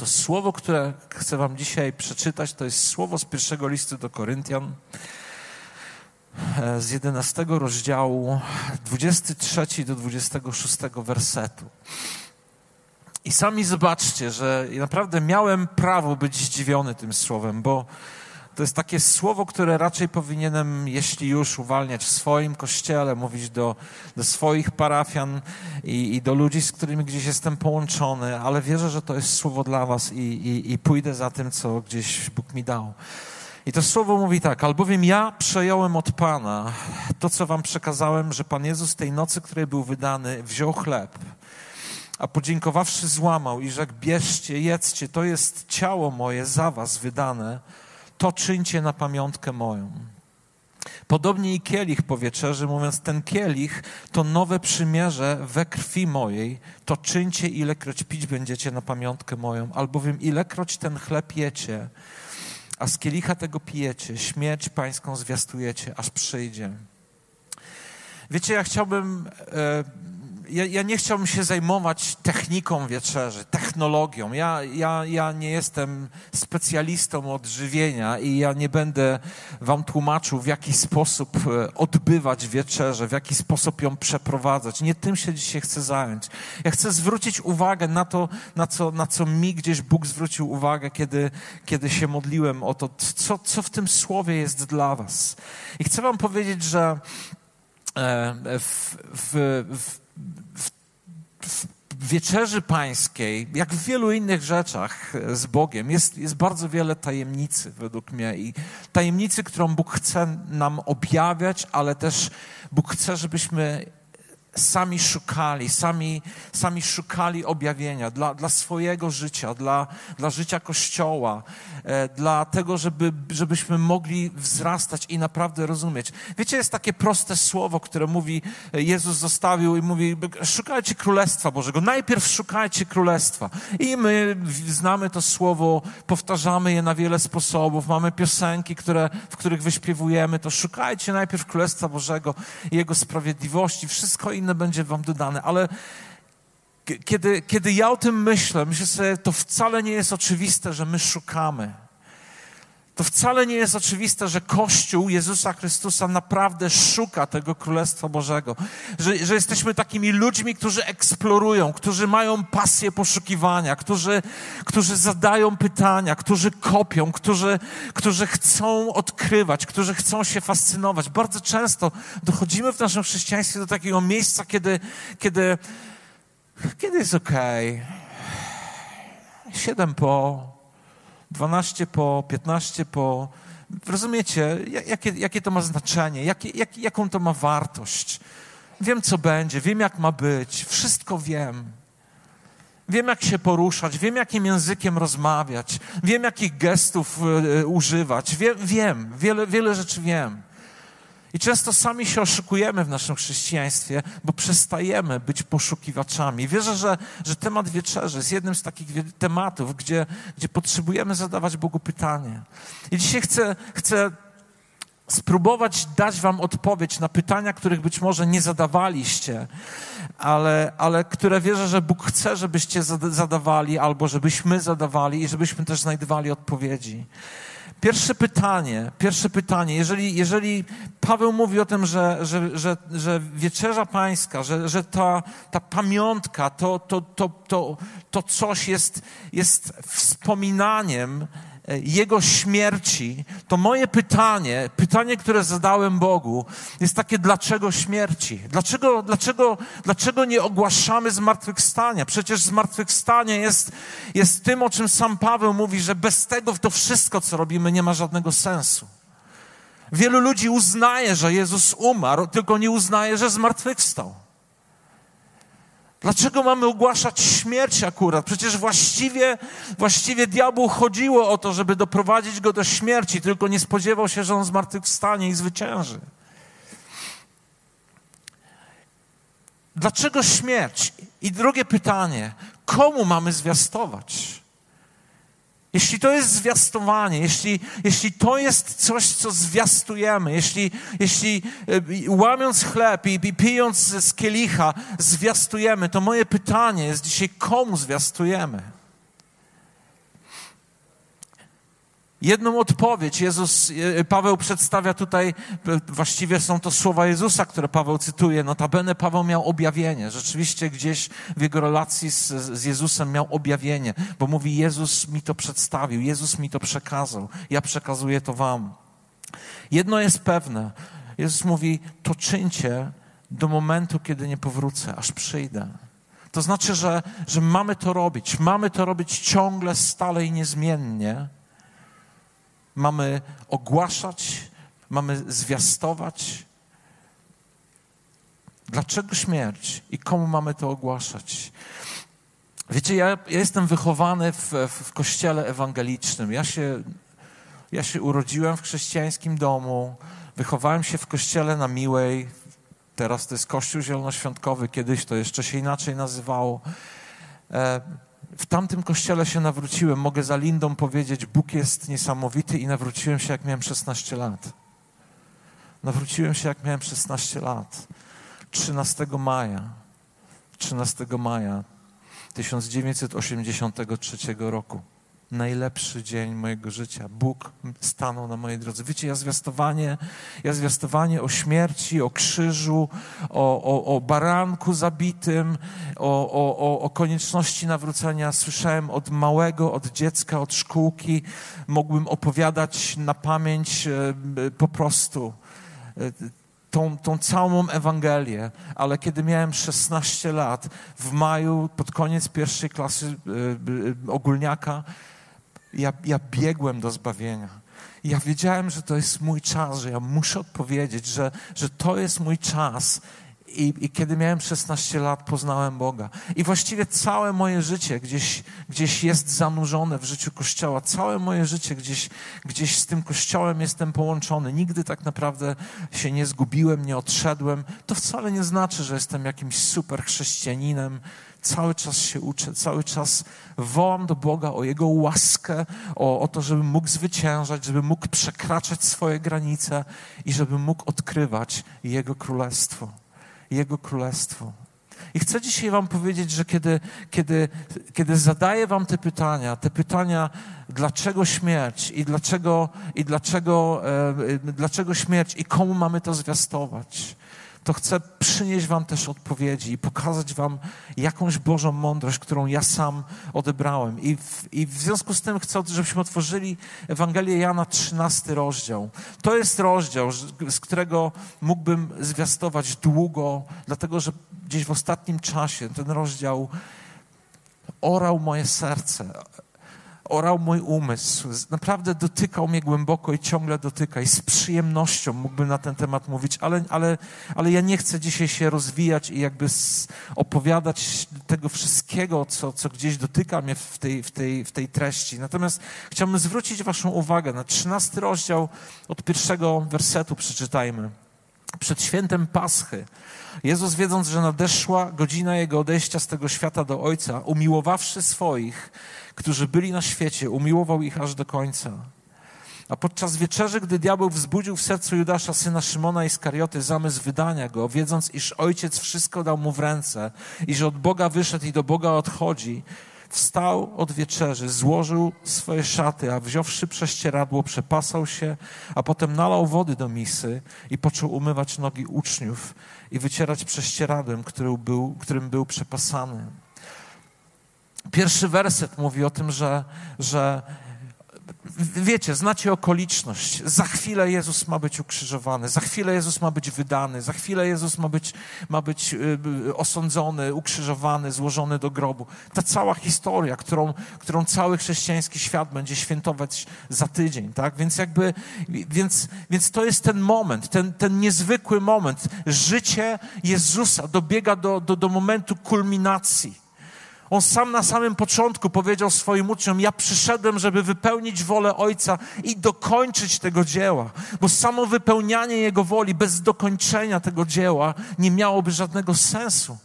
To słowo, które chcę Wam dzisiaj przeczytać, to jest słowo z pierwszego listu do Koryntian, e, z 11 rozdziału, 23 do 26 wersetu. I sami zobaczcie, że naprawdę miałem prawo być zdziwiony tym słowem, bo to jest takie słowo, które raczej powinienem, jeśli już, uwalniać w swoim kościele, mówić do, do swoich parafian i, i do ludzi, z którymi gdzieś jestem połączony, ale wierzę, że to jest słowo dla Was i, i, i pójdę za tym, co gdzieś Bóg mi dał. I to słowo mówi tak, albowiem ja przejąłem od Pana to, co Wam przekazałem, że Pan Jezus tej nocy, której był wydany, wziął chleb a podziękowawszy złamał i rzekł, bierzcie, jedzcie, to jest ciało moje za was wydane, to czyńcie na pamiątkę moją. Podobnie i kielich po wieczerzy, mówiąc, ten kielich to nowe przymierze we krwi mojej, to czyńcie, ilekroć pić będziecie na pamiątkę moją, albowiem ilekroć ten chleb jecie, a z kielicha tego pijecie, śmierć pańską zwiastujecie, aż przyjdzie. Wiecie, ja chciałbym e, ja, ja, nie chciałbym się zajmować techniką wieczerzy, technologią. Ja, ja, ja nie jestem specjalistą od żywienia i ja nie będę wam tłumaczył, w jaki sposób e, odbywać wieczerzę, w jaki sposób ją przeprowadzać. Nie tym się dzisiaj chcę zająć. Ja chcę zwrócić uwagę na to, na co, na co mi gdzieś Bóg zwrócił uwagę, kiedy, kiedy się modliłem o to, co, co w tym słowie jest dla was. I chcę wam powiedzieć, że e, w, w, w w wieczerzy pańskiej, jak w wielu innych rzeczach z Bogiem, jest, jest bardzo wiele tajemnicy według mnie i tajemnicy, którą Bóg chce nam objawiać, ale też Bóg chce, żebyśmy sami szukali, sami, sami szukali objawienia dla, dla swojego życia, dla, dla życia Kościoła, e, dla tego, żeby, żebyśmy mogli wzrastać i naprawdę rozumieć. Wiecie, jest takie proste słowo, które mówi, e, Jezus zostawił i mówi, szukajcie Królestwa Bożego, najpierw szukajcie Królestwa. I my znamy to słowo, powtarzamy je na wiele sposobów, mamy piosenki, które, w których wyśpiewujemy to, szukajcie najpierw Królestwa Bożego Jego sprawiedliwości, wszystko inne będzie wam dodane, ale kiedy, kiedy ja o tym myślę, myślę sobie, to wcale nie jest oczywiste, że my szukamy. To wcale nie jest oczywiste, że Kościół Jezusa Chrystusa naprawdę szuka tego Królestwa Bożego. Że, że jesteśmy takimi ludźmi, którzy eksplorują, którzy mają pasję poszukiwania, którzy, którzy zadają pytania, którzy kopią, którzy, którzy chcą odkrywać, którzy chcą się fascynować. Bardzo często dochodzimy w naszym chrześcijaństwie do takiego miejsca, kiedy, kiedy, kiedy jest okej. Okay. Siedem po, 12 po, 15 po. Rozumiecie, jakie, jakie to ma znaczenie, jakie, jak, jaką to ma wartość. Wiem, co będzie, wiem, jak ma być, wszystko wiem. Wiem, jak się poruszać, wiem, jakim językiem rozmawiać, wiem, jakich gestów y, używać. Wiem, wiem wiele, wiele rzeczy wiem. I często sami się oszukujemy w naszym chrześcijaństwie, bo przestajemy być poszukiwaczami. Wierzę, że, że temat wieczerzy jest jednym z takich tematów, gdzie, gdzie potrzebujemy zadawać Bogu pytanie. I dzisiaj chcę, chcę spróbować dać Wam odpowiedź na pytania, których być może nie zadawaliście, ale, ale które wierzę, że Bóg chce, żebyście zadawali, albo żebyśmy zadawali i żebyśmy też znajdowali odpowiedzi. Pierwsze pytanie, pierwsze pytanie, jeżeli, jeżeli Paweł mówi o tym, że, że, że, że wieczerza pańska, że, że ta, ta pamiątka, to, to, to, to, to coś jest, jest wspominaniem Jego śmierci, to moje pytanie, pytanie, które zadałem Bogu, jest takie, dlaczego śmierci? Dlaczego, dlaczego, dlaczego nie ogłaszamy zmartwychwstania? Przecież zmartwychwstanie jest, jest tym, o czym sam Paweł mówi, że bez tego to wszystko, co robimy, nie ma żadnego sensu. Wielu ludzi uznaje, że Jezus umarł, tylko nie uznaje, że zmartwychwstał. Dlaczego mamy ogłaszać śmierć akurat? Przecież właściwie, właściwie diabłu chodziło o to, żeby doprowadzić go do śmierci, tylko nie spodziewał się, że on zmartwychwstanie i zwycięży. Dlaczego śmierć? I drugie pytanie, komu mamy zwiastować? Jeśli to jest zwiastowanie, jeśli, jeśli to jest coś, co zwiastujemy, jeśli, jeśli e, łamiąc chleb i, i pijąc z kielicha zwiastujemy, to moje pytanie jest dzisiaj, komu zwiastujemy? Jedną odpowiedź Jezus, e, Paweł przedstawia tutaj, e, właściwie są to słowa Jezusa, które Paweł cytuje. Notabene Paweł miał objawienie. Rzeczywiście gdzieś w jego relacji z, z Jezusem miał objawienie, bo mówi Jezus mi to przedstawił, Jezus mi to przekazał, ja przekazuję to wam. Jedno jest pewne. Jezus mówi, to czyńcie do momentu, kiedy nie powrócę, aż przyjdę. To znaczy, że, że mamy to robić. Mamy to robić ciągle, stale i niezmiennie mamy ogłaszać, mamy zwiastować. Dlaczego śmierć i komu mamy to ogłaszać? Wiecie, ja, ja jestem wychowany w, w kościele ewangelicznym. Ja się, ja się urodziłem w chrześcijańskim domu, wychowałem się w kościele na Miłej. Teraz to jest Kościół Zielonoświątkowy, kiedyś to jeszcze się inaczej nazywało. E, w tamtym kościele się nawróciłem. Mogę za Lindą powiedzieć, Bóg jest niesamowity i nawróciłem się, jak miałem 16 lat. Nawróciłem się, jak miałem 16 lat. 13 maja, 13 maja 1983 roku najlepszy dzień mojego życia. Bóg stanął na mojej drodze. Wiecie, ja zwiastowanie, ja zwiastowanie o śmierci, o krzyżu, o, o, o baranku zabitym, o, o, o konieczności nawrócenia słyszałem od małego, od dziecka, od szkółki. Mógłbym opowiadać na pamięć e, po prostu e, tą, tą całą Ewangelię, ale kiedy miałem 16 lat, w maju, pod koniec pierwszej klasy e, ogólniaka, ja, ja biegłem do zbawienia. ja wiedziałem, że to jest mój czas, że ja muszę odpowiedzieć, że, że to jest mój czas. I, I, kiedy miałem 16 lat, poznałem Boga. I właściwie całe moje życie gdzieś, gdzieś jest zanurzone w życiu Kościoła. Całe moje życie gdzieś, gdzieś z tym Kościołem jestem połączony. Nigdy tak naprawdę się nie zgubiłem, nie odszedłem. To wcale nie znaczy, że jestem jakimś super chrześcijaninem, Cały czas się uczę, cały czas wołam do Boga o Jego łaskę, o, o to, żebym mógł zwyciężać, żebym mógł przekraczać swoje granice i żebym mógł odkrywać Jego królestwo. Jego królestwo. I chcę dzisiaj Wam powiedzieć, że kiedy, kiedy, kiedy zadaję Wam te pytania, te pytania, dlaczego śmierć i dlaczego, i dlaczego, e, dlaczego śmierć i komu mamy to zwiastować, to chcę przynieść Wam też odpowiedzi i pokazać Wam jakąś Bożą mądrość, którą ja sam odebrałem. I w, I w związku z tym chcę, żebyśmy otworzyli Ewangelię Jana, 13 rozdział. To jest rozdział, z którego mógłbym zwiastować długo, dlatego że gdzieś w ostatnim czasie ten rozdział orał moje serce orał mój umysł, naprawdę dotykał mnie głęboko i ciągle dotyka i z przyjemnością mógłbym na ten temat mówić, ale, ale, ale ja nie chcę dzisiaj się rozwijać i jakby opowiadać tego wszystkiego, co, co gdzieś dotyka mnie w tej, w, tej, w tej treści. Natomiast chciałbym zwrócić waszą uwagę na trzynasty rozdział od pierwszego wersetu przeczytajmy. Przed świętem Paschy Jezus, wiedząc, że nadeszła godzina Jego odejścia z tego świata do Ojca, umiłowawszy swoich, którzy byli na świecie, umiłował ich aż do końca. A podczas wieczerzy, gdy diabeł wzbudził w sercu Judasza, syna Szymona i Skarioty, zamysł wydania go, wiedząc, iż ojciec wszystko dał mu w ręce i że od Boga wyszedł i do Boga odchodzi, wstał od wieczerzy, złożył swoje szaty, a wziąwszy prześcieradło, przepasał się, a potem nalał wody do misy i począł umywać nogi uczniów i wycierać prześcieradłem, który był, którym był przepasany. Pierwszy werset mówi o tym, że, że wiecie, znacie okoliczność. Za chwilę Jezus ma być ukrzyżowany, za chwilę Jezus ma być wydany, za chwilę Jezus ma być, ma być y, y, osądzony, ukrzyżowany, złożony do grobu. Ta cała historia, którą, którą cały chrześcijański świat będzie świętować za tydzień, tak? Więc jakby, więc, więc to jest ten moment, ten, ten niezwykły moment. Życie Jezusa dobiega do, do, do momentu kulminacji. On sam na samym początku powiedział swoim uczniom: Ja przyszedłem, żeby wypełnić wolę Ojca i dokończyć tego dzieła, bo samo wypełnianie Jego woli bez dokończenia tego dzieła nie miałoby żadnego sensu.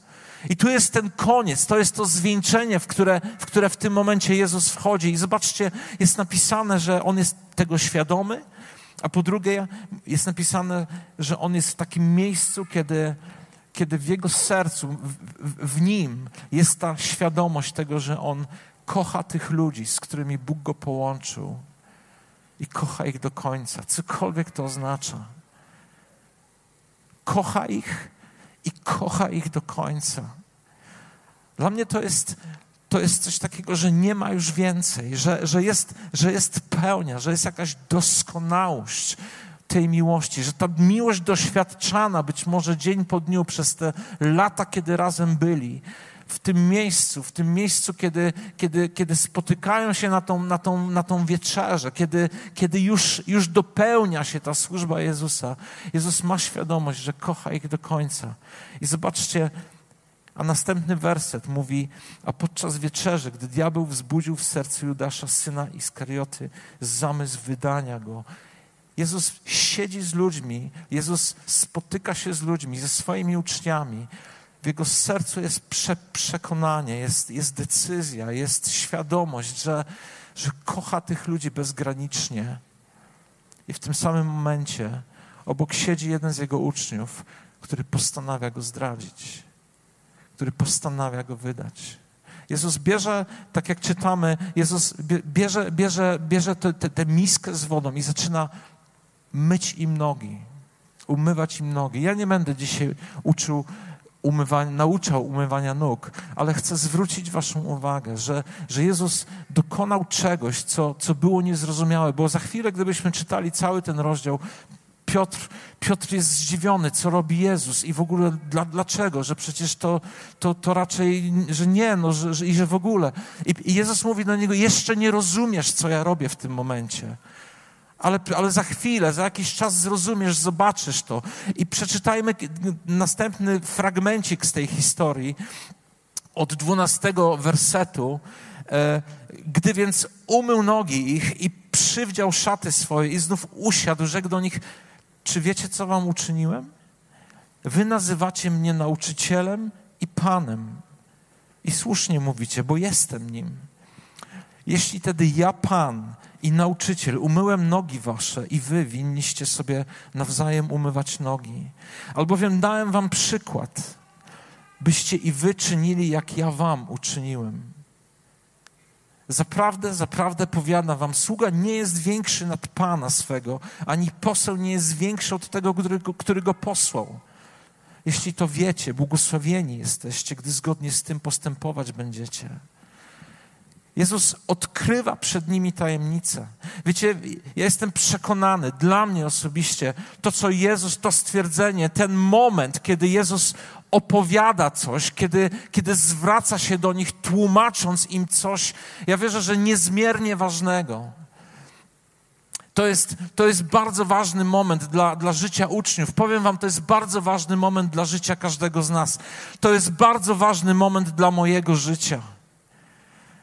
I tu jest ten koniec, to jest to zwieńczenie, w które, w które w tym momencie Jezus wchodzi. I zobaczcie, jest napisane, że On jest tego świadomy, a po drugie jest napisane, że On jest w takim miejscu, kiedy kiedy w jego sercu, w, w, nim jest ta świadomość tego, że on kocha tych ludzi, z którymi Bóg go połączył. i kocha ich do końca, cokolwiek to oznacza. Kocha ich i kocha ich do końca. Dla mnie to jest, to jest coś takiego, że nie ma już więcej, że, że, jest, że jest pełnia, że jest jakaś doskonałość tej miłości, że ta miłość doświadczana być może dzień po dniu przez te lata, kiedy razem byli, w tym miejscu, w tym miejscu, kiedy, kiedy, kiedy spotykają się na tą, na tą, na tą wieczerzę, kiedy, kiedy już, już dopełnia się ta służba Jezusa. Jezus ma świadomość, że kocha ich do końca. I zobaczcie, a następny werset mówi, a podczas wieczerzy, gdy diabeł wzbudził w sercu Judasza, syna Iskarioty, zamysł wydania go, Jezus siedzi z ludźmi, Jezus spotyka się z ludźmi, ze swoimi uczniami. W jego sercu jest prze, przekonanie, jest, jest decyzja, jest świadomość, że, że kocha tych ludzi bezgranicznie. I w tym samym momencie obok siedzi jeden z jego uczniów, który postanawia go zdradzić, który postanawia go wydać. Jezus bierze, tak jak czytamy, Jezus bierze, bierze, bierze tę miskę z wodą i zaczyna myć im nogi, umywać im nogi. Ja nie będę dzisiaj uczył umywania, nauczał umywania nóg, ale chcę zwrócić Waszą uwagę, że, że Jezus dokonał czegoś, co, co było niezrozumiałe, bo za chwilę, gdybyśmy czytali cały ten rozdział, Piotr, Piotr jest zdziwiony, co robi Jezus i w ogóle dla, dlaczego, że przecież to, to, to raczej, że nie, no, że, że, i że w ogóle. I, I Jezus mówi do niego, jeszcze nie rozumiesz, co ja robię w tym momencie ale, ale za chwilę, za jakiś czas zrozumiesz, zobaczysz to. I przeczytajmy następny fragmencik z tej historii od dwunastego wersetu. E, gdy więc umył nogi ich i przywdział szaty swoje i znów usiadł, rzekł do nich, czy wiecie, co wam uczyniłem? Wy nazywacie mnie nauczycielem i panem. I słusznie mówicie, bo jestem nim. Jeśli tedy ja, Pan, i nauczyciel, umyłem nogi wasze i wy winniście sobie nawzajem umywać nogi. Albowiem dałem wam przykład, byście i wy czynili, jak ja wam uczyniłem. Zaprawdę, zaprawdę powiadam wam, sługa nie jest większy nad Pana swego, ani poseł nie jest większy od tego, który który go posłał. Jeśli to wiecie, błogosławieni jesteście, gdy zgodnie z tym postępować będziecie. Jezus odkrywa przed nimi tajemnicę. Wiecie, ja jestem przekonany, dla mnie osobiście, to co Jezus, to stwierdzenie, ten moment, kiedy Jezus opowiada coś, kiedy, kiedy zwraca się do nich, tłumacząc im coś, ja wierzę, że niezmiernie ważnego. To jest, to jest bardzo ważny moment dla, dla życia uczniów. Powiem Wam, to jest bardzo ważny moment dla życia każdego z nas. To jest bardzo ważny moment dla mojego życia.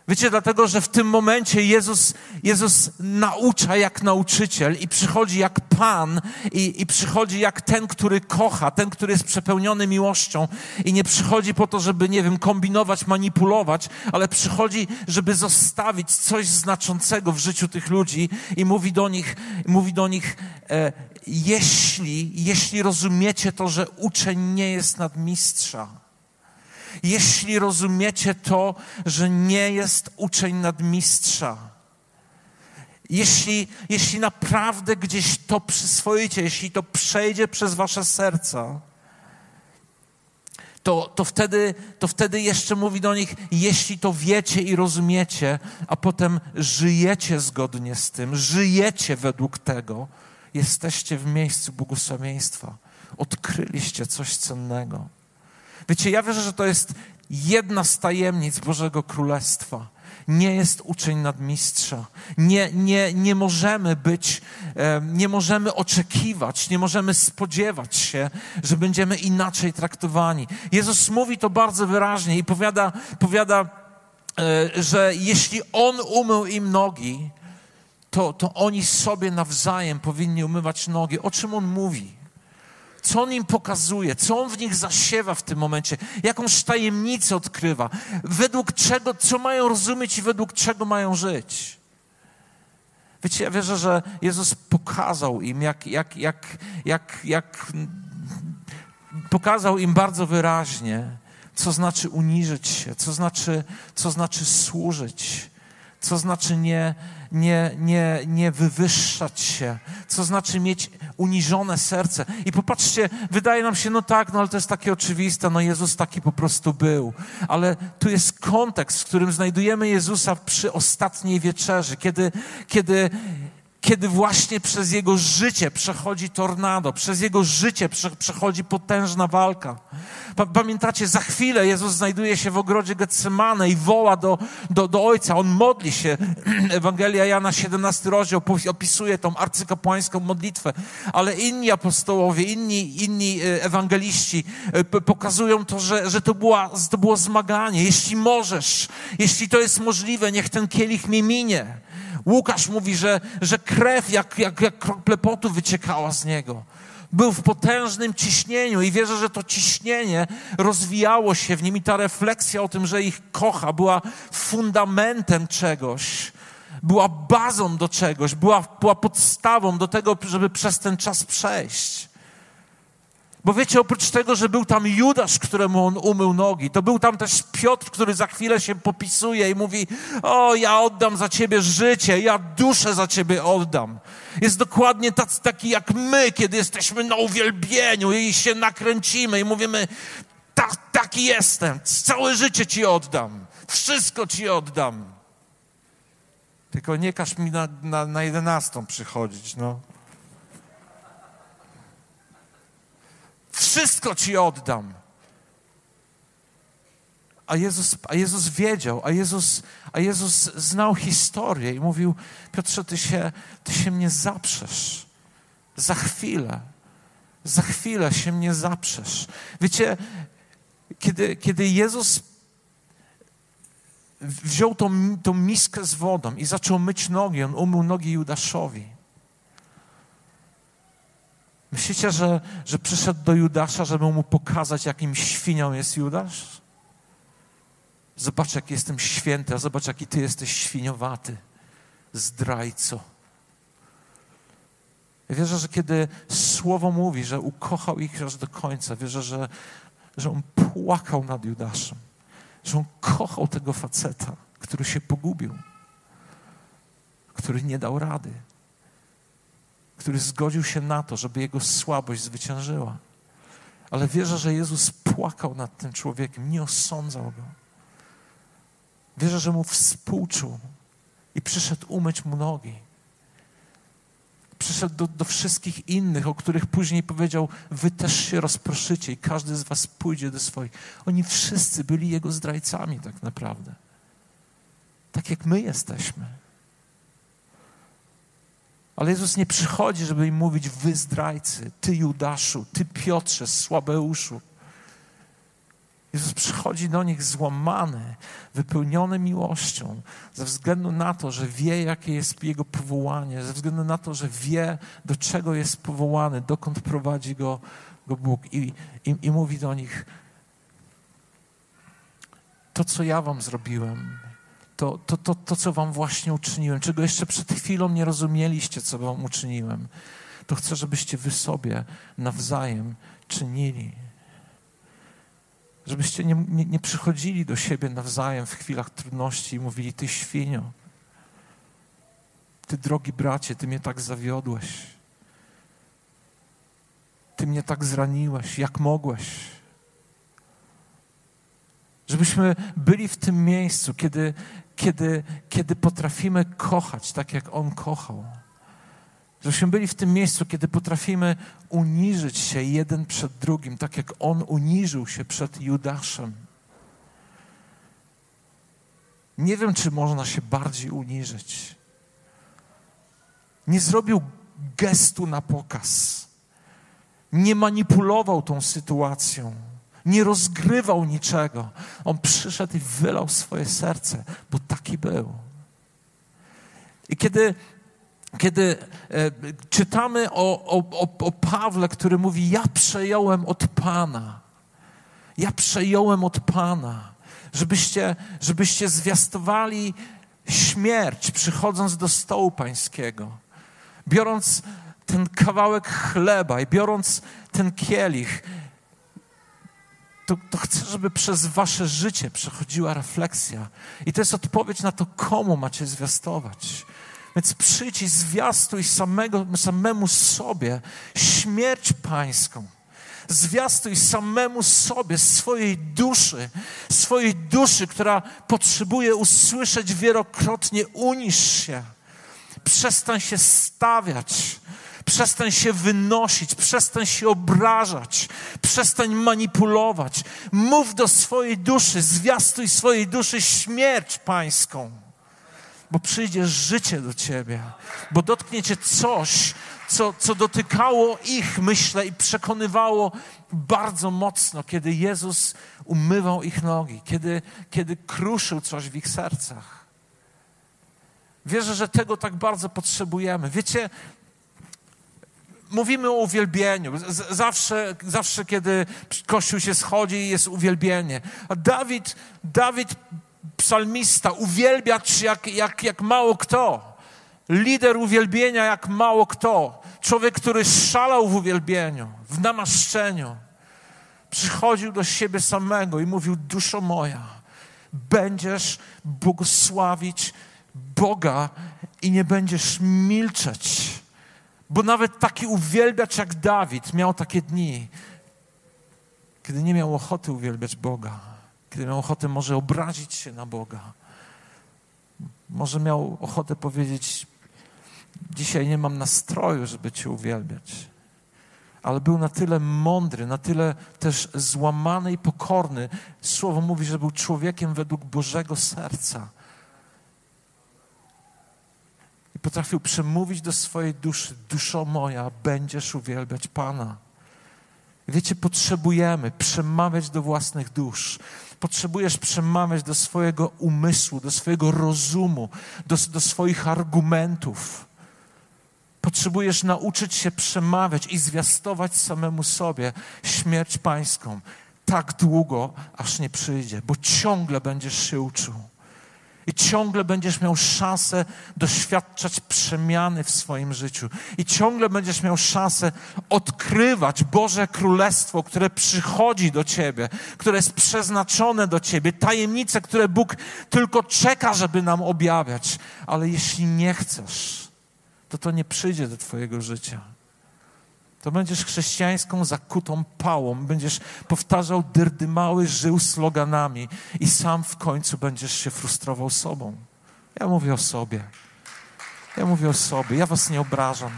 Wiecie, dlatego, że w tym momencie Jezus, Jezus naucza jak nauczyciel i przychodzi jak Pan i, i przychodzi jak ten, który kocha, ten, który jest przepełniony miłością i nie przychodzi po to, żeby, nie wiem, kombinować, manipulować, ale przychodzi, żeby zostawić coś znaczącego w życiu tych ludzi i mówi do nich, mówi do nich e, jeśli, jeśli rozumiecie to, że uczeń nie jest nadmistrza, jeśli rozumiecie to, że nie jest uczeń nadmistrza. Jeśli, jeśli naprawdę gdzieś to przyswoicie, jeśli to przejdzie przez wasze serca, to, to, wtedy, to wtedy jeszcze mówi do nich, jeśli to wiecie i rozumiecie, a potem żyjecie zgodnie z tym, żyjecie według tego, jesteście w miejscu błogosławieństwa. Odkryliście coś cennego. Wiecie, ja wierzę, że to jest jedna z tajemnic Bożego Królestwa. Nie jest uczeń nadmistrza. Nie, nie, nie możemy być, nie możemy oczekiwać, nie możemy spodziewać się, że będziemy inaczej traktowani. Jezus mówi to bardzo wyraźnie i powiada, powiada e, że jeśli On umył im nogi, to, to oni sobie nawzajem powinni umywać nogi. O czym On mówi? Co on im pokazuje, co on w nich zasiewa w tym momencie, jakąś tajemnicę odkrywa, według czego, co mają rozumieć i według czego mają żyć. Wiecie, ja wierzę, że Jezus pokazał im, jak, jak, jak, jak, jak pokazał im bardzo wyraźnie, co znaczy uniżyć się, co znaczy, co znaczy służyć, co znaczy nie, nie, nie, nie wywyższać się, co znaczy mieć uniżone serce. I popatrzcie, wydaje nam się, no tak, no ale to jest takie oczywiste, no Jezus taki po prostu był. Ale tu jest kontekst, w którym znajdujemy Jezusa przy ostatniej wieczerzy, kiedy, kiedy kiedy właśnie przez jego życie przechodzi tornado, przez jego życie przechodzi potężna walka. Pamiętacie, za chwilę Jezus znajduje się w ogrodzie Getsemane i woła do, do, do Ojca. On modli się. Ewangelia Jana 17 rozdział opisuje tą arcykapłańską modlitwę, ale inni apostołowie, inni, inni e, ewangeliści e, pokazują to, że, że to, była, to było zmaganie. Jeśli możesz, jeśli to jest możliwe, niech ten kielich mi minie. Łukasz mówi, że, że krew jak, jak, jak krople potu wyciekała z niego. Był w potężnym ciśnieniu i wierzę, że to ciśnienie rozwijało się w nim i ta refleksja o tym, że ich kocha, była fundamentem czegoś, była bazą do czegoś, była, była podstawą do tego, żeby przez ten czas przejść. Bo wiecie, oprócz tego, że był tam Judasz, któremu on umył nogi, to był tam też Piotr, który za chwilę się popisuje i mówi: O, ja oddam za ciebie życie, ja duszę za ciebie oddam. Jest dokładnie tacy, taki jak my, kiedy jesteśmy na uwielbieniu i się nakręcimy i mówimy: tak, Taki jestem, całe życie ci oddam, wszystko ci oddam. Tylko nie każ mi na, na, na jedenastą przychodzić, no. Wszystko Ci oddam. A Jezus, a Jezus wiedział, a Jezus, a Jezus znał historię i mówił: Piotrze, ty się, ty się mnie zaprzesz. Za chwilę, za chwilę się mnie zaprzesz. Wiecie, kiedy, kiedy Jezus wziął tą, tą miskę z wodą i zaczął myć nogi, on umył nogi Judaszowi. Myślicie, że, że przyszedł do Judasza, żeby mu pokazać, jakim świnią jest Judasz? Zobacz, jak jestem święty, a zobacz, jaki ty jesteś świniowaty, zdrajco. Ja wierzę, że kiedy Słowo mówi, że ukochał ich aż do końca, wierzę, że, że on płakał nad Judaszem, że on kochał tego faceta, który się pogubił, który nie dał rady, który zgodził się na to, żeby jego słabość zwyciężyła. Ale wierzę, że Jezus płakał nad tym człowiekiem, nie osądzał go. Wierzę, że mu współczuł i przyszedł umyć mu nogi. Przyszedł do, do wszystkich innych, o których później powiedział: Wy też się rozproszycie i każdy z Was pójdzie do swoich. Oni wszyscy byli jego zdrajcami, tak naprawdę. Tak jak my jesteśmy. Ale Jezus nie przychodzi, żeby im mówić, wy zdrajcy, ty Judaszu, ty Piotrze, Słabeuszu. Jezus przychodzi do nich złamany, wypełniony miłością, ze względu na to, że wie, jakie jest Jego powołanie, ze względu na to, że wie, do czego jest powołany, dokąd prowadzi go, go Bóg. I, i, I mówi do nich: To, co ja Wam zrobiłem, to, to, to, to, co wam właśnie uczyniłem, czego jeszcze przed chwilą nie rozumieliście, co wam uczyniłem, to chcę, żebyście wy sobie nawzajem czynili. Żebyście nie, nie, nie przychodzili do siebie nawzajem w chwilach trudności i mówili, ty świnio, ty drogi bracie, ty mnie tak zawiodłeś. Ty mnie tak zraniłeś, jak mogłeś. Żebyśmy byli w tym miejscu, kiedy, kiedy, kiedy potrafimy kochać tak, jak On kochał. Żebyśmy byli w tym miejscu, kiedy potrafimy uniżyć się jeden przed drugim, tak jak On uniżył się przed Judaszem. Nie wiem, czy można się bardziej uniżyć. Nie zrobił gestu na pokaz. Nie manipulował tą sytuacją nie rozgrywał niczego. On przyszedł i wylał swoje serce, bo taki był. I kiedy, kiedy e, czytamy o, o, o Pawle, który mówi: Ja przejąłem od Pana, ja przejąłem od Pana, żebyście, żebyście zwiastowali śmierć, przychodząc do stołu Pańskiego, biorąc ten kawałek chleba i biorąc ten kielich, to, to chcę, żeby przez wasze życie przechodziła refleksja. I to jest odpowiedź na to, komu macie zwiastować. Więc przyjdź i zwiastuj samego, samemu sobie śmierć pańską. Zwiastuj samemu sobie, swojej duszy, swojej duszy, która potrzebuje usłyszeć wielokrotnie, unisz się. Przestań się stawiać Przestań się wynosić, przestań się obrażać, przestań manipulować. Mów do swojej duszy, zwiastuj swojej duszy śmierć pańską, bo przyjdzie życie do ciebie, bo dotknie cię coś, co, co dotykało ich, myślę, i przekonywało bardzo mocno, kiedy Jezus umywał ich nogi, kiedy, kiedy kruszył coś w ich sercach. Wierzę, że tego tak bardzo potrzebujemy. Wiecie, mówimy o uwielbieniu. Zawsze, zawsze, kiedy Kościół się schodzi, jest uwielbienie. A Dawid, Dawid psalmista, uwielbiać jak, jak, jak mało kto. Lider uwielbienia jak mało kto. Człowiek, który szalał w uwielbieniu, w namaszczeniu. Przychodził do siebie samego i mówił: Duszo moja, będziesz błogosławić Boga i nie będziesz milczeć bo nawet taki uwielbiacz jak Dawid miał takie dni, kiedy nie miał ochoty uwielbiać Boga, kiedy miał ochotę może obrazić się na Boga. Może miał ochotę powiedzieć: Dzisiaj nie mam nastroju, żeby Cię uwielbiać. Ale był na tyle mądry, na tyle też złamany i pokorny. Słowo mówi, że był człowiekiem według Bożego serca potrafił przemówić do swojej duszy: Duszo moja, będziesz uwielbiać Pana. Wiecie, potrzebujemy przemawiać do własnych dusz. Potrzebujesz przemawiać do swojego umysłu, do swojego rozumu, do, do swoich argumentów. Potrzebujesz nauczyć się przemawiać i zwiastować samemu sobie śmierć pańską tak długo, aż nie przyjdzie, bo ciągle będziesz się uczył. I ciągle będziesz miał szansę doświadczać przemiany w swoim życiu. I ciągle będziesz miał szansę odkrywać Boże Królestwo, które przychodzi do ciebie, które jest przeznaczone do ciebie, tajemnice, które Bóg tylko czeka, żeby nam objawiać. Ale jeśli nie chcesz, to to nie przyjdzie do twojego życia to będziesz chrześcijańską zakutą pałą, będziesz powtarzał dyrdymały, żył sloganami i sam w końcu będziesz się frustrował sobą. Ja mówię o sobie. Ja mówię o sobie. Ja was nie obrażam.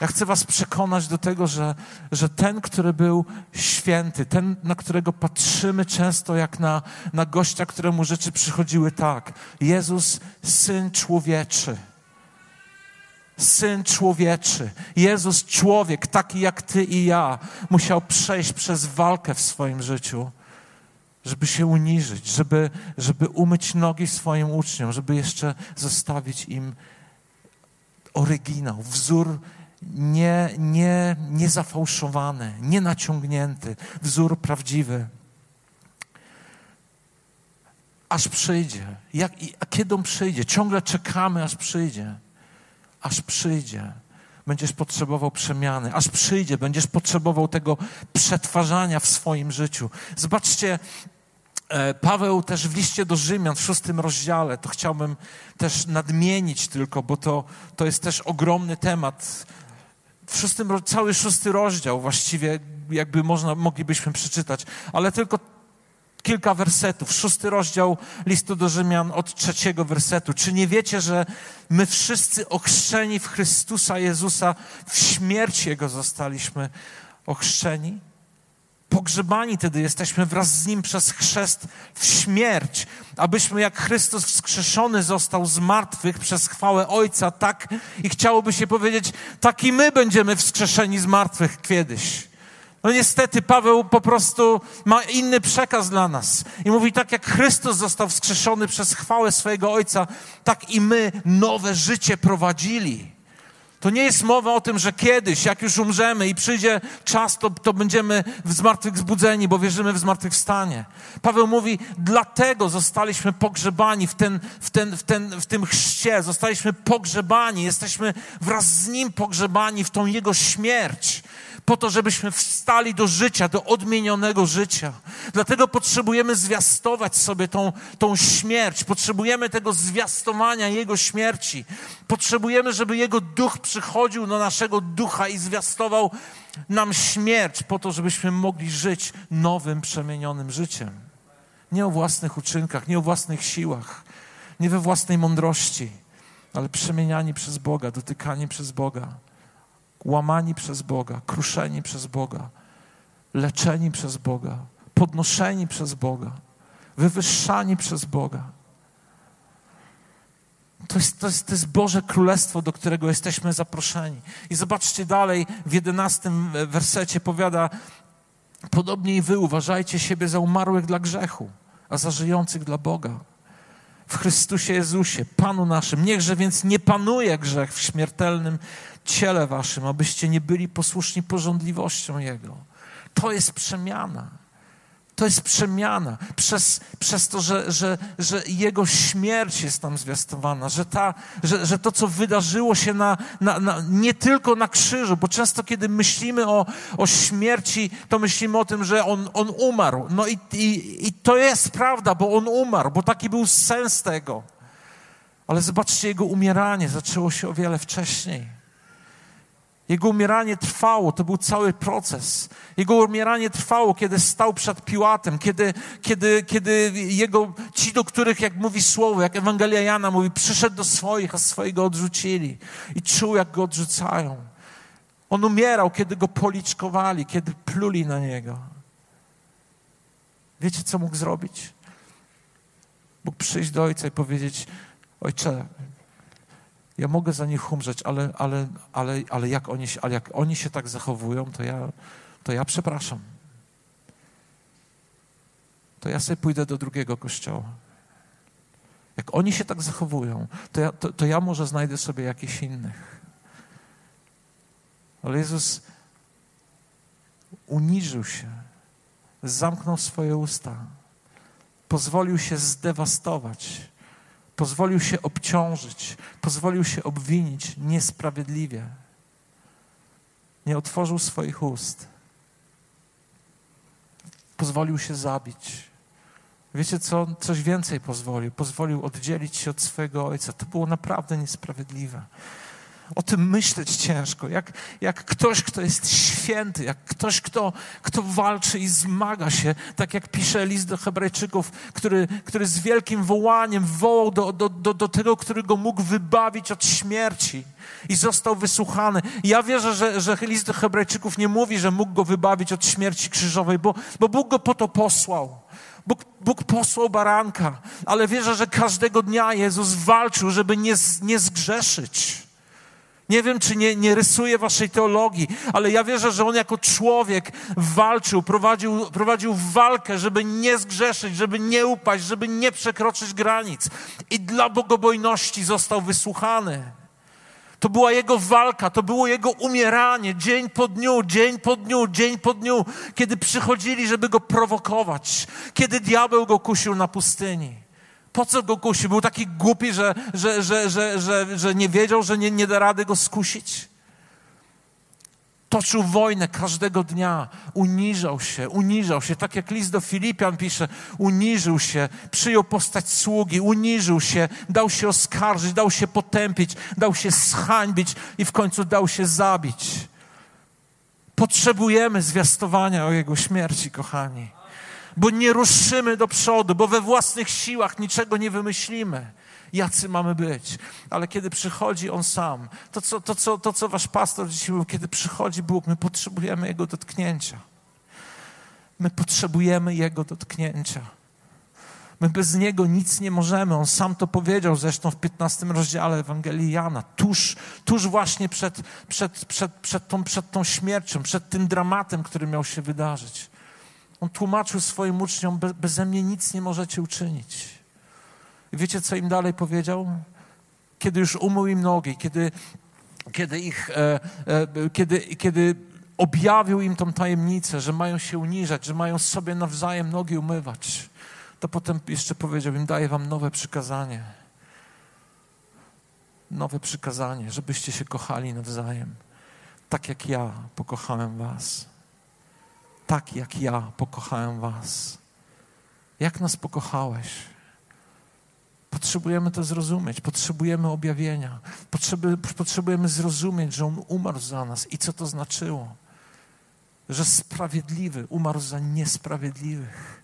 Ja chcę was przekonać do tego, że, że ten, który był święty, ten, na którego patrzymy często jak na, na gościa, któremu rzeczy przychodziły tak. Jezus, Syn Człowieczy Syn człowieczy, Jezus człowiek, taki jak ty i ja, musiał przejść przez walkę w swoim życiu, żeby się uniżyć, żeby, żeby umyć nogi swoim uczniom, żeby jeszcze zostawić im oryginał, wzór nie, nie, nie zafałszowany, nie naciągnięty, wzór prawdziwy. Aż przyjdzie. Jak, a kiedy on przyjdzie? Ciągle czekamy, aż przyjdzie aż przyjdzie. Będziesz potrzebował przemiany, aż przyjdzie, będziesz potrzebował tego przetwarzania w swoim życiu. Zobaczcie, e, Paweł też w liście do Rzymian w szóstym rozdziale, to chciałbym też nadmienić tylko, bo to, to jest też ogromny temat. W szóstym, cały szósty rozdział właściwie jakby można, moglibyśmy przeczytać, ale tylko kilka wersetów. Szósty rozdział listu do Rzymian od trzeciego wersetu. Czy nie wiecie, że my wszyscy ochrzczeni w Chrystusa Jezusa w śmierć Jego zostaliśmy ochrzczeni? Pogrzebani tedy jesteśmy wraz z Nim przez chrzest w śmierć, abyśmy jak Chrystus wskrzeszony został z martwych przez chwałę Ojca, tak i chciałoby się powiedzieć, tak i my będziemy wskrzeszeni z martwych kiedyś. No niestety Paweł po prostu ma inny przekaz dla nas. I mówi, tak jak Chrystus został wskrzeszony przez chwałę swojego Ojca, tak i my nowe życie prowadzili. To nie jest mowa o tym, że kiedyś, jak już umrzemy i przyjdzie czas, to, to będziemy w zmartwychwzbudzeni, bo wierzymy w zmartwychwstanie. Paweł mówi, dlatego zostaliśmy pogrzebani w, ten, w, ten, w, ten, w tym chrzcie, zostaliśmy pogrzebani, jesteśmy wraz z Nim pogrzebani w tą Jego śmierć po to, żebyśmy wstali do życia, do odmienionego życia. Dlatego potrzebujemy zwiastować sobie tą, tą śmierć, potrzebujemy tego zwiastowania Jego śmierci. Potrzebujemy, żeby Jego duch przychodził do naszego ducha i zwiastował nam śmierć, po to, żebyśmy mogli żyć nowym, przemienionym życiem. Nie o własnych uczynkach, nie o własnych siłach, nie we własnej mądrości, ale przemieniani przez Boga, dotykani przez Boga łamani przez Boga, kruszeni przez Boga, leczeni przez Boga, podnoszeni przez Boga, wywyższani przez Boga. To jest, to, jest, to jest Boże Królestwo, do którego jesteśmy zaproszeni. I zobaczcie dalej, w jedenastym wersecie powiada, podobnie i wy uważajcie siebie za umarłych dla grzechu, a za żyjących dla Boga. W Chrystusie Jezusie, Panu naszym. Niechże więc nie panuje grzech w śmiertelnym ciele waszym, abyście nie byli posłuszni porządliwością Jego. To jest przemiana. To jest przemiana przez, przez to, że, że, że Jego śmierć jest tam zwiastowana, że, ta, że, że to, co wydarzyło się na, na, na, nie tylko na krzyżu, bo często, kiedy myślimy o, o śmierci, to myślimy o tym, że On, on umarł. No i, i, i to jest prawda, bo On umarł, bo taki był sens tego. Ale zobaczcie, Jego umieranie zaczęło się o wiele wcześniej. Jego umieranie trwało, to był cały proces. Jego umieranie trwało, kiedy stał przed Piłatem, kiedy, kiedy, kiedy jego, ci, do których, jak mówi słowo, jak Ewangelia Jana mówi, przyszedł do swoich, a swojego odrzucili. I czuł, jak go odrzucają. On umierał, kiedy go policzkowali, kiedy pluli na niego. Wiecie, co mógł zrobić? Mógł przyjść do ojca i powiedzieć: Ojcze, ja mogę za nich umrzeć, ale, ale, ale, ale, jak, oni ale jak oni się tak zachowują, to ja, to ja przepraszam. To ja sobie pójdę do drugiego kościoła. Jak oni się tak zachowują, to ja, to, to ja może znajdę sobie jakichś innych. Ale Jezus uniżył się, zamknął swoje usta, pozwolił się zdewastować Pozwolił się obciążyć, pozwolił się obwinić niesprawiedliwie. Nie otworzył swoich ust. Pozwolił się zabić. Wiecie co? Coś więcej pozwolił. Pozwolił oddzielić się od swojego ojca. To było naprawdę niesprawiedliwe o tym myśleć ciężko. Jak, jak ktoś, kto jest święty, jak ktoś, kto, kto walczy i zmaga się, tak jak pisze list do Hebrajczyków, który, który z wielkim wołaniem wołał do, do, do, do tego, który go mógł wybawić od śmierci i został wysłuchany. Ja wierzę, że, że list do Hebrajczyków nie mówi, że mógł go wybawić od śmierci krzyżowej, bo, bo Bóg go po to posłał. Bóg, Bóg posłał baranka, ale wierzę, że każdego dnia Jezus walczył, żeby nie, nie zgrzeszyć. Nie wiem, czy nie, nie rysuje waszej teologii, ale ja wierzę, że on jako człowiek walczył, prowadził, prowadził walkę, żeby nie zgrzeszyć, żeby nie upaść, żeby nie przekroczyć granic. I dla bogobojności został wysłuchany. To była jego walka, to było jego umieranie, dzień po dniu, dzień po dniu, dzień po dniu, kiedy przychodzili, żeby go prowokować, kiedy diabeł go kusił na pustyni. Po co go kusił? Był taki głupi, że, że, że, że, że, że nie wiedział, że nie, nie da rady go skusić? Toczył wojnę każdego dnia, uniżał się, uniżał się, tak jak list do Filipian pisze, uniżył się, przyjął postać sługi, uniżył się, dał się oskarżyć, dał się potępić, dał się zhańbić i w końcu dał się zabić. Potrzebujemy zwiastowania o Jego śmierci, kochani bo nie ruszymy do przodu, bo we własnych siłach niczego nie wymyślimy. Jacy mamy być. Ale kiedy przychodzi On sam, to co, to, co, to co wasz pastor dzisiaj mówił, kiedy przychodzi Bóg, my potrzebujemy Jego dotknięcia. My potrzebujemy Jego dotknięcia. My bez Niego nic nie możemy. On sam to powiedział zresztą w 15 rozdziale Ewangelii Jana. Tuż, tuż właśnie przed, przed, przed, przed, tą, przed tą śmiercią, przed tym dramatem, który miał się wydarzyć. On tłumaczył swoim uczniom, Be, mnie nic nie możecie uczynić. I wiecie, co im dalej powiedział? Kiedy już umył im nogi, kiedy kiedy ich, e, e, kiedy, kiedy objawił im tą tajemnicę, że mają się uniżać, że mają sobie nawzajem nogi umywać, to potem jeszcze powiedział im, daję wam nowe przykazanie. Nowe przykazanie, żebyście się kochali nawzajem. Tak jak ja pokochałem was. Tak jak ja pokochałem was. Jak nas pokochałeś? Potrzebujemy to zrozumieć, potrzebujemy objawienia, potrzebujemy zrozumieć, że On umarł za nas i co to znaczyło. Że sprawiedliwy umarł za niesprawiedliwych.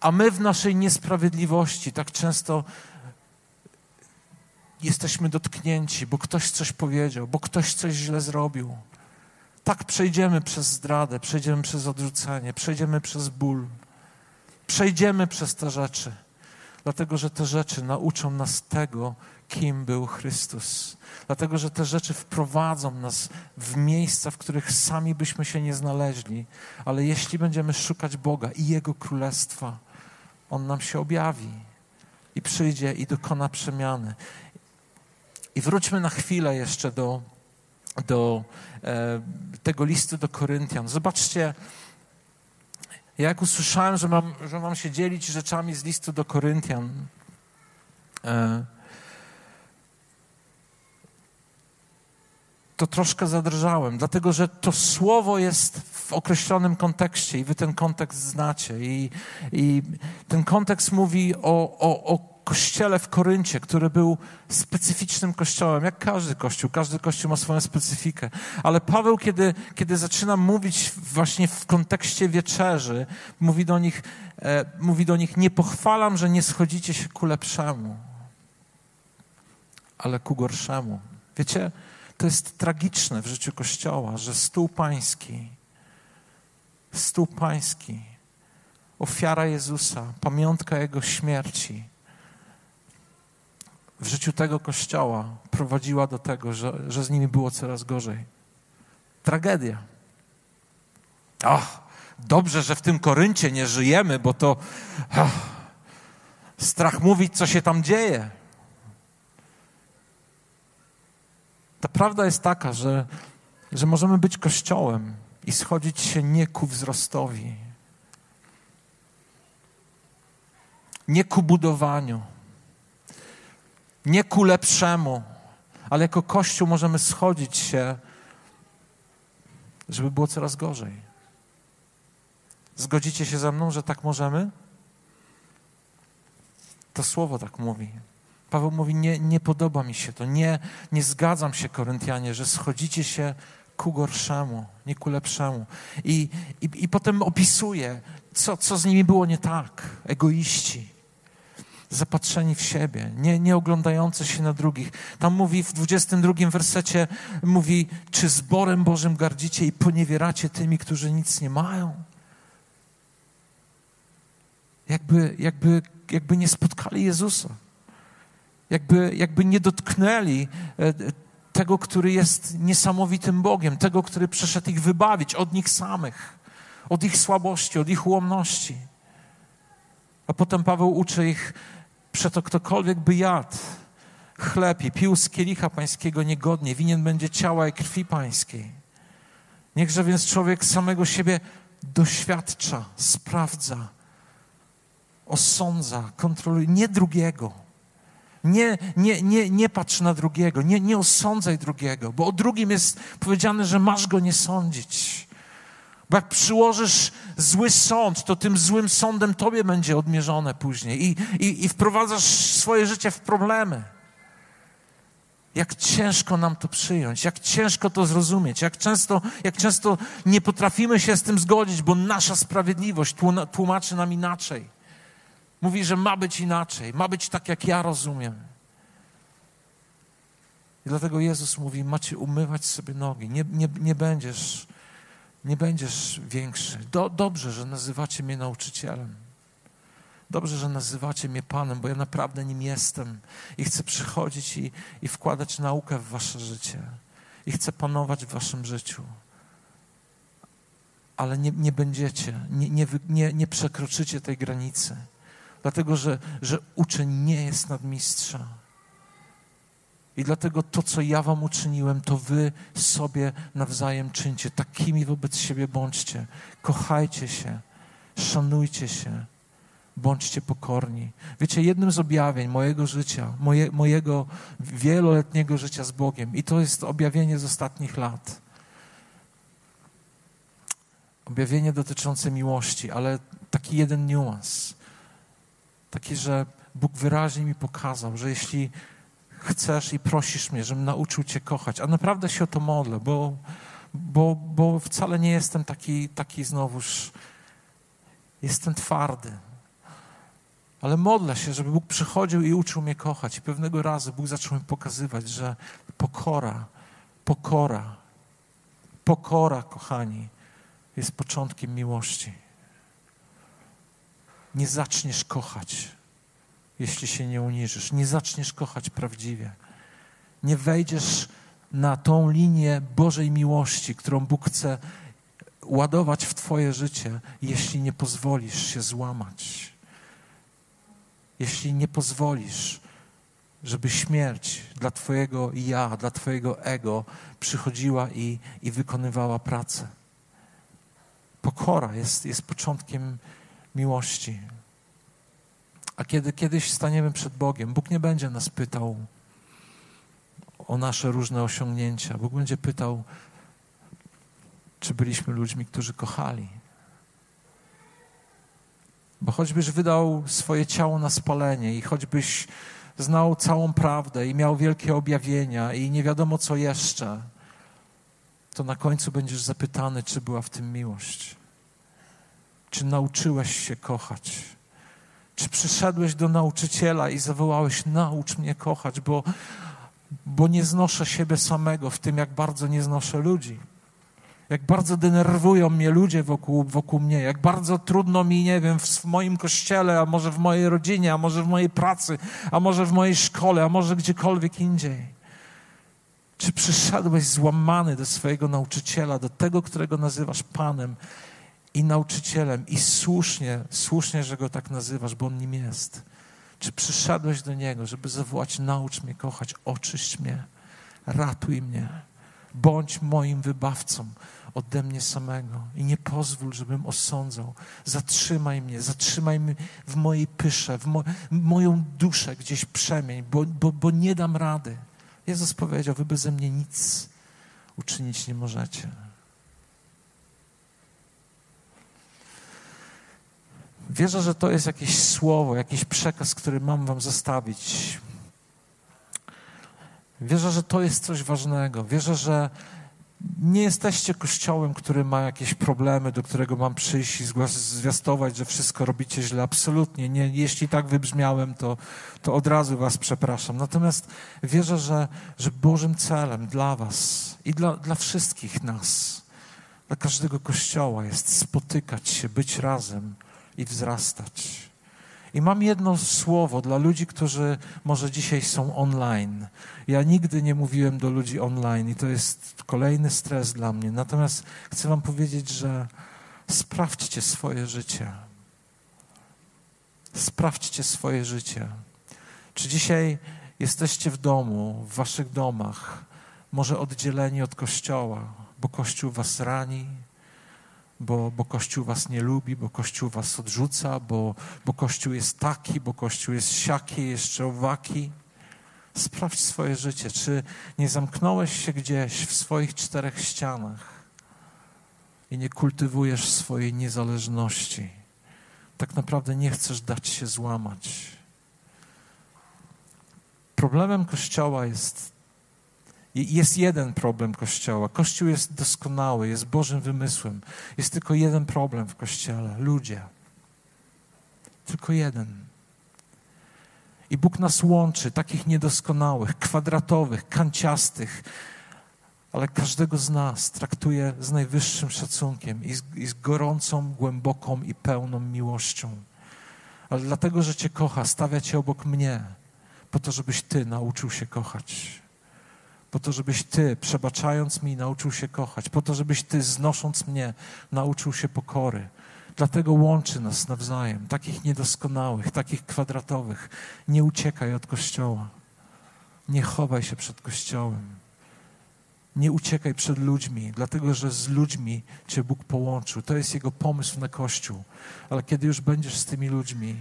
A my w naszej niesprawiedliwości tak często jesteśmy dotknięci, bo ktoś coś powiedział, bo ktoś coś źle zrobił. Tak przejdziemy przez zdradę, przejdziemy przez odrzucenie, przejdziemy przez ból, przejdziemy przez te rzeczy, dlatego że te rzeczy nauczą nas tego, kim był Chrystus. Dlatego, że te rzeczy wprowadzą nas w miejsca, w których sami byśmy się nie znaleźli, ale jeśli będziemy szukać Boga i Jego Królestwa, On nam się objawi i przyjdzie i dokona przemiany. I wróćmy na chwilę jeszcze do, do e, tego listu do Koryntian. Zobaczcie, jak usłyszałem, że mam, że mam się dzielić rzeczami z listu do Koryntian, e, to troszkę zadrżałem, dlatego że to słowo jest w określonym kontekście i wy ten kontekst znacie. I, i ten kontekst mówi o, o, o kościele w Koryncie, który był specyficznym kościołem, jak każdy kościół. Każdy kościół ma swoją specyfikę. Ale Paweł, kiedy, kiedy zaczyna mówić właśnie w kontekście wieczerzy, mówi do nich, e, mówi do nich, nie pochwalam, że nie schodzicie się ku lepszemu, ale ku gorszemu. Wiecie, to jest tragiczne w życiu Kościoła, że stół pański, stół pański, ofiara Jezusa, pamiątka Jego śmierci, w życiu tego kościoła prowadziła do tego, że, że z nimi było coraz gorzej. Tragedia. Ach, dobrze, że w tym Koryncie nie żyjemy, bo to ach, strach mówić, co się tam dzieje. Ta prawda jest taka, że, że możemy być kościołem i schodzić się nie ku wzrostowi, nie ku budowaniu, nie ku lepszemu, ale jako Kościół możemy schodzić się, żeby było coraz gorzej. Zgodzicie się ze mną, że tak możemy? To słowo tak mówi. Paweł mówi: Nie, nie podoba mi się to, nie, nie zgadzam się, Koryntianie, że schodzicie się ku gorszemu, nie ku lepszemu. I, i, i potem opisuje, co, co z nimi było nie tak. Egoiści, zapatrzeni w siebie, nie, nie oglądający się na drugich. Tam mówi w 22 wersecie, mówi, czy zborem Bożym gardzicie i poniewieracie tymi, którzy nic nie mają? Jakby, jakby, jakby nie spotkali Jezusa. Jakby, jakby nie dotknęli e, tego, który jest niesamowitym Bogiem, tego, który przyszedł ich wybawić od nich samych, od ich słabości, od ich ułomności. A potem Paweł uczy ich, Przeto ktokolwiek by jadł chleb i pił z kielicha pańskiego niegodnie, winien będzie ciała i krwi pańskiej. Niechże więc człowiek samego siebie doświadcza, sprawdza, osądza, kontroluje, nie drugiego. Nie, nie, nie, nie patrz na drugiego, nie, nie osądzaj drugiego, bo o drugim jest powiedziane, że masz go nie sądzić. Bo jak przyłożysz zły sąd, to tym złym sądem tobie będzie odmierzone później i, i, i wprowadzasz swoje życie w problemy. Jak ciężko nam to przyjąć, jak ciężko to zrozumieć, jak często, jak często nie potrafimy się z tym zgodzić, bo nasza sprawiedliwość tłumaczy nam inaczej. Mówi, że ma być inaczej, ma być tak, jak ja rozumiem. I dlatego Jezus mówi: Macie umywać sobie nogi, nie, nie, nie będziesz nie będziesz większy. Do, dobrze, że nazywacie mnie nauczycielem. Dobrze, że nazywacie mnie Panem, bo ja naprawdę nim jestem i chcę przychodzić i, i wkładać naukę w wasze życie. I chcę panować w waszym życiu. Ale nie, nie będziecie, nie, nie, nie, nie przekroczycie tej granicy. Dlatego, że, że uczeń nie jest nadmistrza. I dlatego to, co ja wam uczyniłem, to wy sobie nawzajem czyńcie. Takimi wobec siebie bądźcie. Kochajcie się, szanujcie się, bądźcie pokorni. Wiecie, jednym z objawień mojego życia, moje, mojego wieloletniego życia z Bogiem, i to jest objawienie z ostatnich lat. Objawienie dotyczące miłości, ale taki jeden niuans. Taki, że Bóg wyraźnie mi pokazał, że jeśli chcesz i prosisz mnie, żebym nauczył Cię kochać, a naprawdę się o to modlę, bo, bo, bo wcale nie jestem taki, taki znowuż, jestem twardy. Ale modlę się, żeby Bóg przychodził i uczył mnie kochać. I pewnego razu Bóg zaczął mi pokazywać, że pokora, pokora, pokora, kochani, jest początkiem miłości. Nie zaczniesz kochać, jeśli się nie uniżysz. Nie zaczniesz kochać prawdziwie. Nie wejdziesz na tą linię Bożej miłości, którą Bóg chce ładować w Twoje życie, jeśli nie pozwolisz się złamać. Jeśli nie pozwolisz, żeby śmierć dla Twojego ja, dla Twojego ego przychodziła i, i wykonywała pracę. Pokora jest, jest początkiem miłości. A kiedy kiedyś staniemy przed Bogiem, Bóg nie będzie nas pytał o nasze różne osiągnięcia. Bóg będzie pytał, czy byliśmy ludźmi, którzy kochali. Bo choćbyś wydał swoje ciało na spalenie i choćbyś znał całą prawdę i miał wielkie objawienia i nie wiadomo co jeszcze, to na końcu będziesz zapytany, czy była w tym miłość. Czy nauczyłeś się kochać? Czy przyszedłeś do nauczyciela i zawołałeś: Naucz mnie kochać, bo, bo nie znoszę siebie samego w tym, jak bardzo nie znoszę ludzi. Jak bardzo denerwują mnie ludzie wokół, wokół mnie, jak bardzo trudno mi, nie wiem, w moim kościele, a może w mojej rodzinie, a może w mojej pracy, a może w mojej szkole, a może gdziekolwiek indziej. Czy przyszedłeś złamany do swojego nauczyciela, do tego, którego nazywasz Panem i nauczycielem i słusznie, słusznie, że go tak nazywasz, bo on nim jest. Czy przyszedłeś do niego, żeby zawołać: Naucz mnie kochać, oczyść mnie, ratuj mnie, bądź moim wybawcą ode mnie samego i nie pozwól, żebym osądzał. Zatrzymaj mnie, zatrzymaj mnie w mojej pysze, w mo moją duszę gdzieś przemień, bo, bo, bo nie dam rady. Jezus powiedział: Wy beze mnie nic uczynić nie możecie. Wierzę, że to jest jakieś słowo, jakiś przekaz, który mam Wam zostawić. Wierzę, że to jest coś ważnego. Wierzę, że nie jesteście kościołem, który ma jakieś problemy, do którego mam przyjść i zwiastować, że wszystko robicie źle. Absolutnie nie. Jeśli tak wybrzmiałem, to, to od razu Was przepraszam. Natomiast wierzę, że, że Bożym celem dla Was i dla, dla wszystkich nas, dla każdego kościoła jest spotykać się, być razem i wzrastać. I mam jedno słowo dla ludzi, którzy może dzisiaj są online. Ja nigdy nie mówiłem do ludzi online i to jest kolejny stres dla mnie. Natomiast chcę Wam powiedzieć, że sprawdźcie swoje życie. Sprawdźcie swoje życie. Czy dzisiaj jesteście w domu, w Waszych domach, może oddzieleni od Kościoła, bo Kościół Was rani, bo, bo Kościół was nie lubi, bo Kościół was odrzuca, bo, bo Kościół jest taki, bo Kościół jest siaki, jeszcze owaki. Sprawdź swoje życie, czy nie zamknąłeś się gdzieś w swoich czterech ścianach i nie kultywujesz swojej niezależności. Tak naprawdę nie chcesz dać się złamać. Problemem Kościoła jest jest jeden problem Kościoła. Kościół jest doskonały, jest Bożym wymysłem. Jest tylko jeden problem w Kościele ludzie. Tylko jeden. I Bóg nas łączy, takich niedoskonałych, kwadratowych, kanciastych, ale każdego z nas traktuje z najwyższym szacunkiem i z, i z gorącą, głęboką i pełną miłością. Ale dlatego, że Cię kocha, stawia Cię obok mnie, po to, żebyś Ty nauczył się kochać po to, żebyś Ty, przebaczając mi, nauczył się kochać, po to, żebyś Ty, znosząc mnie, nauczył się pokory. Dlatego łączy nas nawzajem, takich niedoskonałych, takich kwadratowych. Nie uciekaj od Kościoła. Nie chowaj się przed Kościołem. Nie uciekaj przed ludźmi, dlatego że z ludźmi Cię Bóg połączył. To jest Jego pomysł na Kościół. Ale kiedy już będziesz z tymi ludźmi,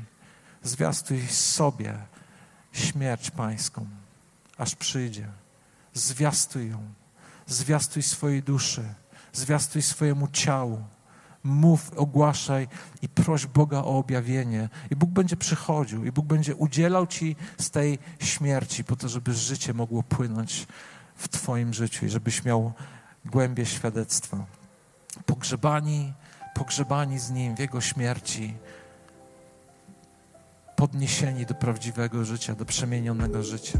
zwiastuj sobie śmierć Pańską, aż przyjdzie. Zwiastuj ją. Zwiastuj swojej duszy. Zwiastuj swojemu ciału. Mów, ogłaszaj i proś Boga o objawienie. I Bóg będzie przychodził, i Bóg będzie udzielał Ci z tej śmierci, po to, żeby życie mogło płynąć w Twoim życiu i żebyś miał głębie świadectwa. Pogrzebani, pogrzebani z Nim w Jego śmierci, podniesieni do prawdziwego życia, do przemienionego życia.